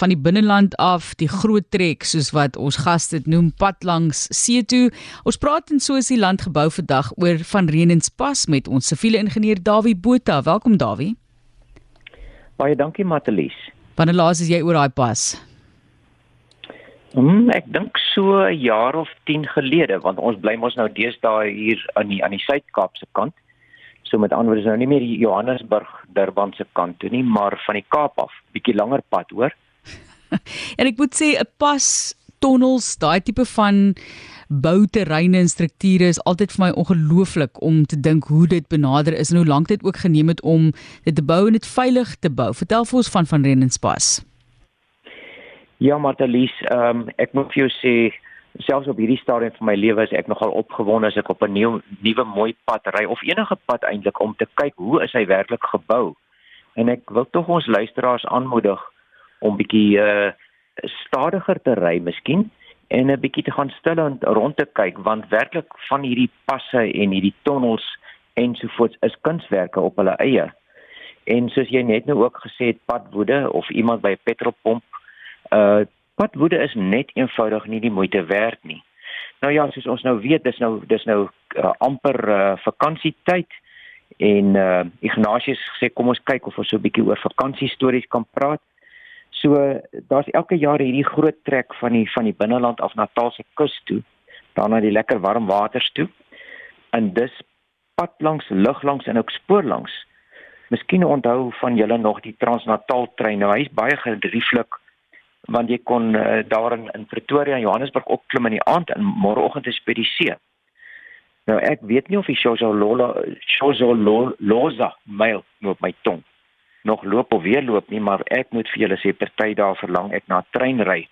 van die binneland af, die groot trek soos wat ons gaste dit noem, pad langs see toe. Ons praat in soos die land gebou vandag oor van Renenspas met ons siviele ingenieur Dawie Botha. Welkom Dawie. Baie dankie Matelies. Wanneer laas is jy oor daai pas? Hmm, ek dink so 'n jaar of 10 gelede want ons bly mos nou deesdae hier aan die aan die Suid-Kaapse kant. So met ander woorde is nou nie meer die Johannesburg Durban se kant toe nie, maar van die Kaap af, bietjie langer pad, hoor. en ek moet sê 'n pas tonnels, daai tipe van bouterreine en strukture is altyd vir my ongelooflik om te dink hoe dit benader is en hoe lank dit ook geneem het om dit te bou en dit veilig te bou. Vertel vir ons van van Renenspas. Ja, Martelies, ehm um, ek moet vir jou sê selfs op hierdie stadium van my lewe is ek nogal opgewonde as ek op 'n nuwe nuwe mooi pad ry of enige pad eintlik om te kyk hoe is hy werklik gebou. En ek wil tog ons luisteraars aanmoedig om bietjie uh stadiger te ry miskien en 'n bietjie te gaan stil en rond te kyk want werklik van hierdie passe en hierdie tonnels ensovoorts is kunswerke op hulle eie. En soos jy net nou ook gesê het padwoede of iemand by 'n petrolpomp uh padwoede is net eenvoudig nie die moeite werd nie. Nou ja, soos ons nou weet, dis nou dis nou uh, amper uh, vakansietyd en uh Ignatius sê kom ons kyk of ons so 'n bietjie oor vakansiestories kan praat. So daar's elke jaar hierdie groot trek van die van die binneland af Natal se kus toe, dan na die lekker warm waters toe. En dis pad langs, lug langs en ook spoor langs. Miskien onthou van julle nog die Transnatal trein. Nou hy's baie gerieflik want jy kon uh, daar in, in Pretoria en Johannesburg opklim in die aand en môreoggend is by die see. Nou ek weet nie of die Shozolola Shozoloza mail op my tong nog loop of weer loop nie, maar ek moet vir julle sê party daar verlang ek na trein ry.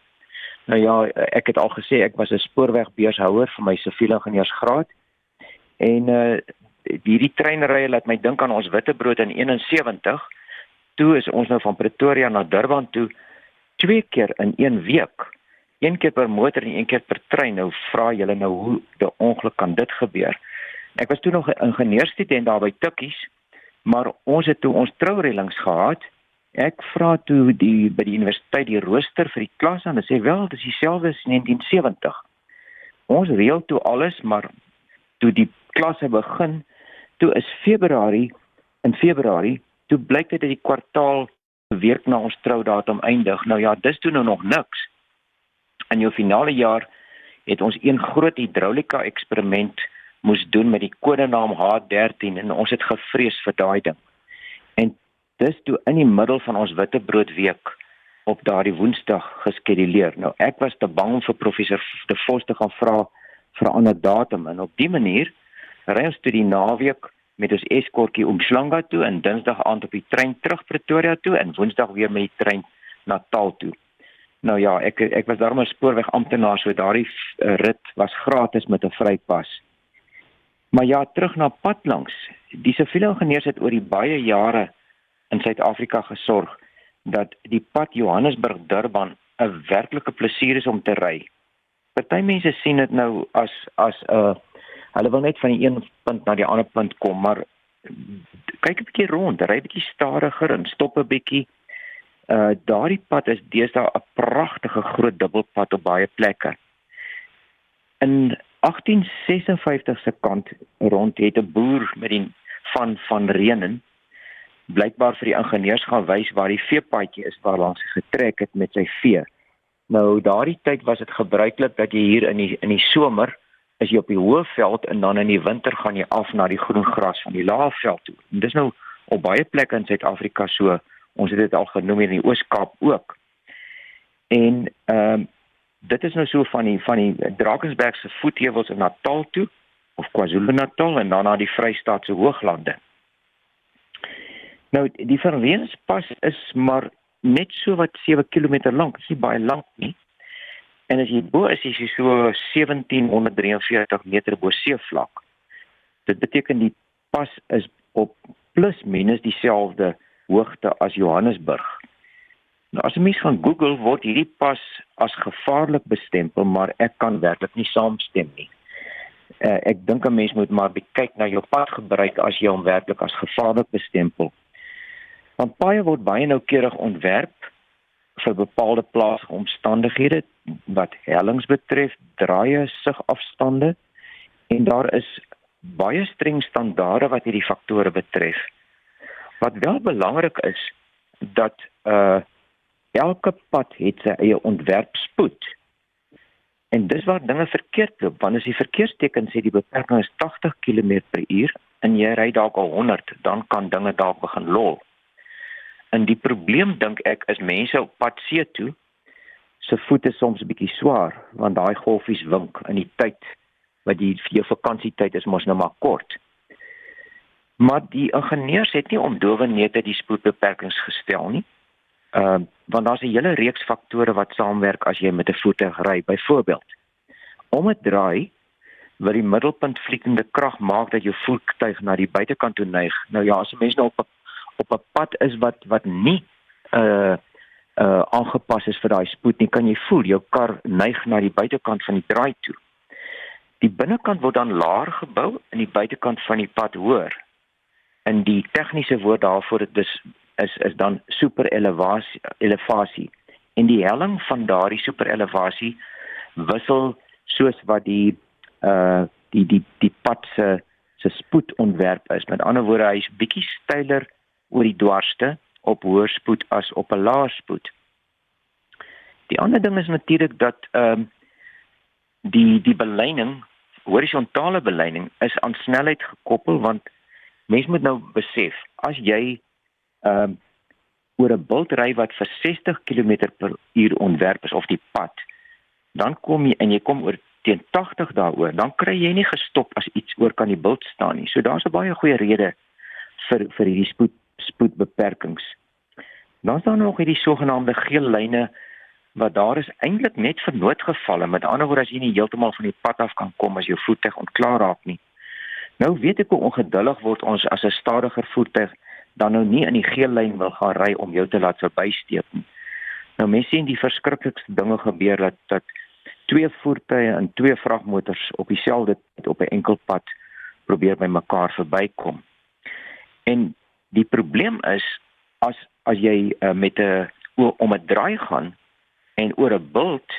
Nou ja, ek het al gesê ek was 'n spoorwegbeurs-houer vir my siviele ingenieursgraad. En uh hierdie treinrye laat my dink aan ons witbrood in 71. Toe is ons nou van Pretoria na Durban toe twee keer in een week. Een keer per motor en een keer per trein. Nou vra julle nou hoe die ongeluk kan dit gebeur? Ek was toe nog 'n ingenieurstudent daar by Tukkies maar ons het toe ons trourellings gehad. Ek vra toe die by die universiteit die rooster vir die klas en hulle sê wel dis dieselfde as 1970. Ons reël toe alles, maar toe die klasse begin, toe is Februarie in Februarie, toe blyk dit dat die kwartaal week na ons troudatum eindig. Nou ja, dis toe nou nog niks. In jou finale jaar het ons een groot hidrolika eksperiment moes doen met die kodenaam H13 en ons het gevrees vir daai ding. En dis toe in die middel van ons witbroodweek op daardie Woensdag geskeduleer. Nou ek was te bang vir professor De Vos te gaan vra vir 'n ander datum en op dië manier ry ons toe die naweek met ons eskortjie om Slanga toe en Dinsdag aand op die trein terug Pretoria toe en Woensdag weer met die trein Natal toe. Nou ja, ek ek was daarmee spoorweg amptenaar so daardie rit was gratis met 'n vrypas. Maar ja, terug na pad langs. Die siviele ingenieurs het oor die baie jare in Suid-Afrika gesorg dat die pad Johannesburg-Durban 'n werklike plesier is om te ry. Party mense sien dit nou as as 'n uh, hulle wil net van die een punt na die ander punt kom, maar kyk 'n bietjie rond, ry bietjie stadiger en stop 'n bietjie. Uh daardie pad is deesdae 'n pragtige groot dubbelpad op baie plekke. In 1856 se kant rond het 'n boer met die van van Renen blykbaar vir die ingenieurs gaan wys waar die veepaadjie is waar langs hy getrek het met sy vee. Nou daardie tyd was dit gebruiklik dat jy hier in die in die somer is jy op die hoë veld en dan in die winter gaan jy af na die groen gras van die lae veld toe. En dis nou op baie plekke in Suid-Afrika so. Ons het dit al genoem in die Oos-Kaap ook. En ehm um, dit is nou so van die van die Drakensberg se voetheuwels in Natal toe of KwaZulu-Natal en dan na die Vrystaat se hooglande. Nou die Verweenspas is maar net so wat 7 km lank, dit is nie baie lank nie. En as jy bo is, is jy so 1743 meter bo seevlak. Dit beteken die pas is op plus minus dieselfde hoogte as Johannesburg. Nou as jy mens gaan Google word hierdie pas as gevaarlik bestempel, maar ek kan werklik nie saamstem nie. Uh, ek dink 'n mens moet maar kyk na jou pad gebruik as jy hom werklik as gevaarlik bestempel. Want paaie word baie noukeurig ontwerp vir bepaalde plaaslike omstandighede wat hellings betref, draaie, sigafstande en daar is baie streng standaarde wat hierdie faktore betref. Wat wel belangrik is dat uh elke pad het sy eie ontwerpspoed. En dis waar dinge verkeerd loop, want as die verkeersteken sê die beperking is 80 km/h en jy ry dalk al 100, dan kan dinge dalk begin lol. En die probleem dink ek is mense op pad see toe se voete soms 'n bietjie swaar want daai golfies wink in die tyd wat vir jou vakansietyd is mos nou maar kort. Maar die ingenieurs het nie om dowe neute die spoedbeperkings gestel nie. Ehm uh, want daar's 'n hele reeks faktore wat saamwerk as jy met 'n voertuig ry. Byvoorbeeld, om 'n draai wat die middelpunt vliegende krag maak dat jou voertuig na die buitekant toe neig. Nou ja, as 'n mens nou op 'n op 'n pad is wat wat nie uh uh aangepas is vir daai spoed nie, kan jy voel jou kar neig na die buitekant van die draai toe. Die binnekant word dan laer gebou en die buitekant van die pad hoër. En die tegniese woord daarvoor dit is is is dan superelevasie elevasie. En die helling van daardie superelevasie wissel soos wat die uh die die die pad se se spoed ontwerp is. Met ander woorde, hy's bietjie steiler oor die dwarste op hoër spoed as op 'n laer spoed. Die ander ding is natuurlik dat ehm um, die die beleining, horisontale beleining is aan snelheid gekoppel want mens moet nou besef as jy ehm um, oor 'n bultry wat vir 60 km/h ontwerp is of die pad, dan kom jy en jy kom oor teen 80 daaroor, dan kry jy nie gestop as iets oor kan die bult staan nie. So daar's 'n baie goeie rede vir vir hierdie spoed spoedbeperkings. Dan is daar nog hierdie sogenaamde geel lyne wat daar is eintlik net vir noodgevalle. Met ander woorde as jy nie heeltemal van die pad af kan kom as jou voertuig ontklaar raak nie. Nou weet ek hoe ongeduldig word ons as 'n stadiger voertuig dan nou nie in die geel lyn wil gaan ry om jou te laat verbysteek nie. Nou mense sien die verskriklikste dinge gebeur dat dat twee voertuie en twee vragmotors op dieselfde op 'n enkel pad probeer by mekaar verbykom. En Die probleem is as as jy uh, met 'n om 'n draai gaan en oor 'n bult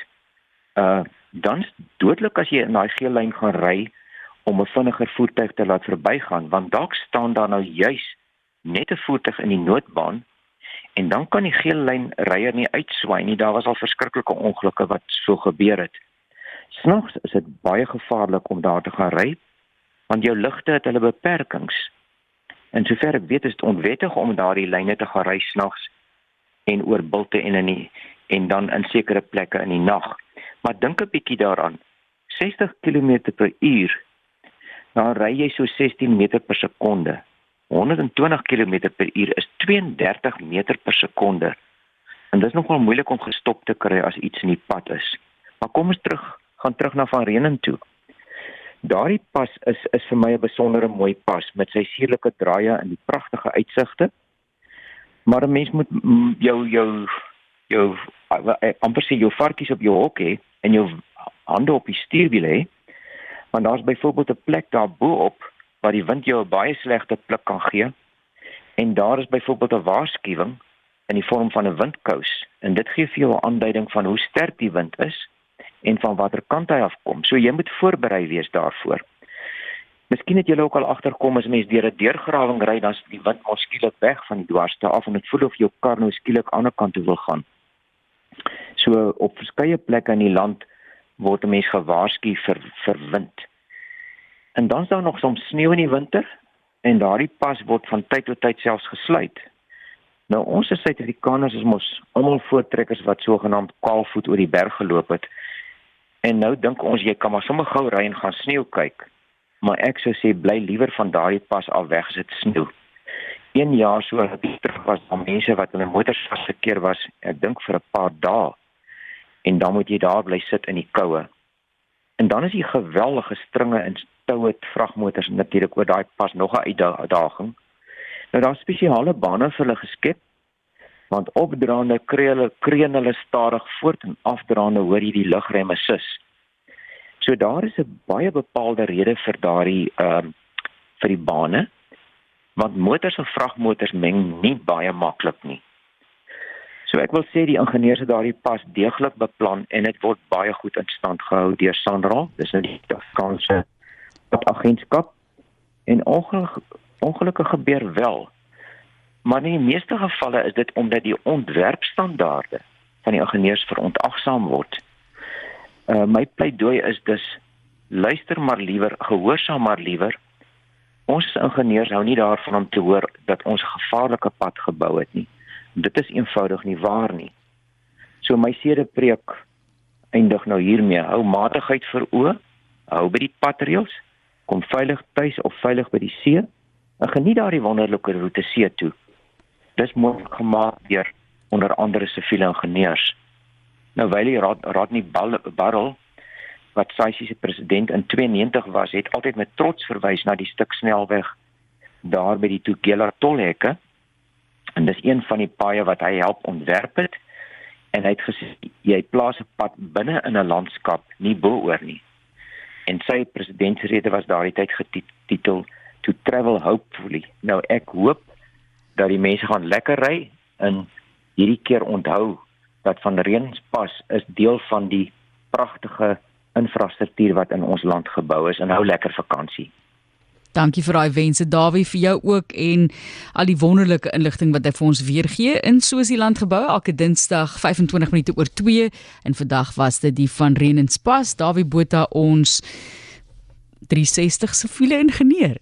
uh dan dodelik as jy in daai geel lyn gaan ry om 'n vinniger voertuig te laat verbygaan want dalk staan daar nou juis net 'n voertuig in die noodbaan en dan kan die geel lyn ryer nie uitswaai nie daar was al verskriklike ongelukke wat so gebeur het. Snags is dit baie gevaarlik om daar te gaan ry want jou ligte het hulle beperkings. En sover ek weet is dit onwettig om daardie lyne te gaan ry snags en oor bulte en in die, en dan in sekere plekke in die nag. Maar dink 'n bietjie daaraan. 60 km/h. Dan ry jy so 16 meter per sekonde. 120 km/h is 32 meter per sekonde. En dit is nogal moeilik om gestop te kry as iets in die pad is. Maar kom ons terug, gaan terug na Van Reenen toe. Daardie pas is is vir my 'n besondere mooi pas met sy suurlike draaie en die pragtige uitsigte. Maar 'n mens moet jou jou jou eh, amper sê jou varkies op jou hok hê en jou hande op die stuurwiel hê. Want daar's byvoorbeeld 'n plek daar bo-op waar die wind jou 'n baie slegte pluk kan gee. En daar is byvoorbeeld 'n waarskuwing in die vorm van 'n windkous en dit gee vir jou 'n aanduiding van hoe sterk die wind is en van watter kant hy afkom. So jy moet voorberei wees daarvoor. Miskien het julle ook al agterkom as mens deur 'n deurgrawing ry, dan is die wind mos skielik weg van die dwarste af en dit voel of jou kar nou skielik aan die ander kant toe wil gaan. So op verskeie plekke in die land word 'n mens gewaarsku vir vir wind. En dan is daar nog soms sneeu in die winter en daardie pas word van tyd tot tyd selfs gesluit. Nou ons as Suid-Afrikaners is mos almal voortrekkers wat sogenaamd kaalvoet oor die berg geloop het. En nou dink ons jy kan maar sommer gou ry en gaan sneeu kyk. Maar ek sou sê bly liewer van daardie pas af weg as dit sneeu. Een jaar so het ek terug was van mense wat in 'n motor vasgekeer was, ek dink vir 'n paar dae. En dan moet jy daar bly sit in die koue. En dan is die geweldige stringe en toue vragmotors natuurlik oor daai pas nog 'n uitdaging. Nou daar's spesiale bane vir hulle geskep want opdraande kry hulle kreun hulle stadig voort en afdraande hoor jy die lugremme sus. So daar is 'n baie bepaalde rede vir daardie ehm uh, vir die bane want motors en vragmotors meng nie baie maklik nie. So ek wil sê die ingenieurs het daardie pas deeglik beplan en dit word baie goed in stand gehou deur Sandra. Dis nou die Afrikaanse agentskap en ongeluk, ongelukkige gebeur wel. Maar in die meeste gevalle is dit omdat die ontwerpstandaarde van die ingenieurs verontagsaam word. Uh my pleidooi is dus luister maar liewer, gehoorsaam maar liewer. Ons ingenieurs hou nie daarvan om te hoor dat ons gevaarlike pad gebou het nie. Dit is eenvoudig nie waar nie. So my sedepreek eindig nou hiermee. Hou matigheid vir oë, hou by die padreëls, kom veilig tuis of veilig by die see en geniet daardie wonderlike roete see toe. Dis moontlik gemaak deur onder andere siviele ingenieurs. Nou Willie Rodney Barrel wat SAICI se president in 92 was, het altyd met trots verwys na die stuk snelweg daar by die Tugela tolhekke. En dis een van die paaie wat hy help ontwerp het en hy het gesê jy plaas 'n pad binne in 'n landskap, nie bo-oor nie. En sy presidentsrede was daardie tyd getitel to travel hopefully. Nou ek hoop dat die mense gaan lekker ry en hierdie keer onthou dat van Reenspas is deel van die pragtige infrastruktuur wat in ons land gebou is en hou lekker vakansie. Dankie vir daai wense Dawie vir jou ook en al die wonderlike inligting wat hy vir ons weergee in soos die land gebou elke Dinsdag 25 minute oor 2 en vandag was dit die van Renenspas Dawie Botha ons 360 siviele ingenieur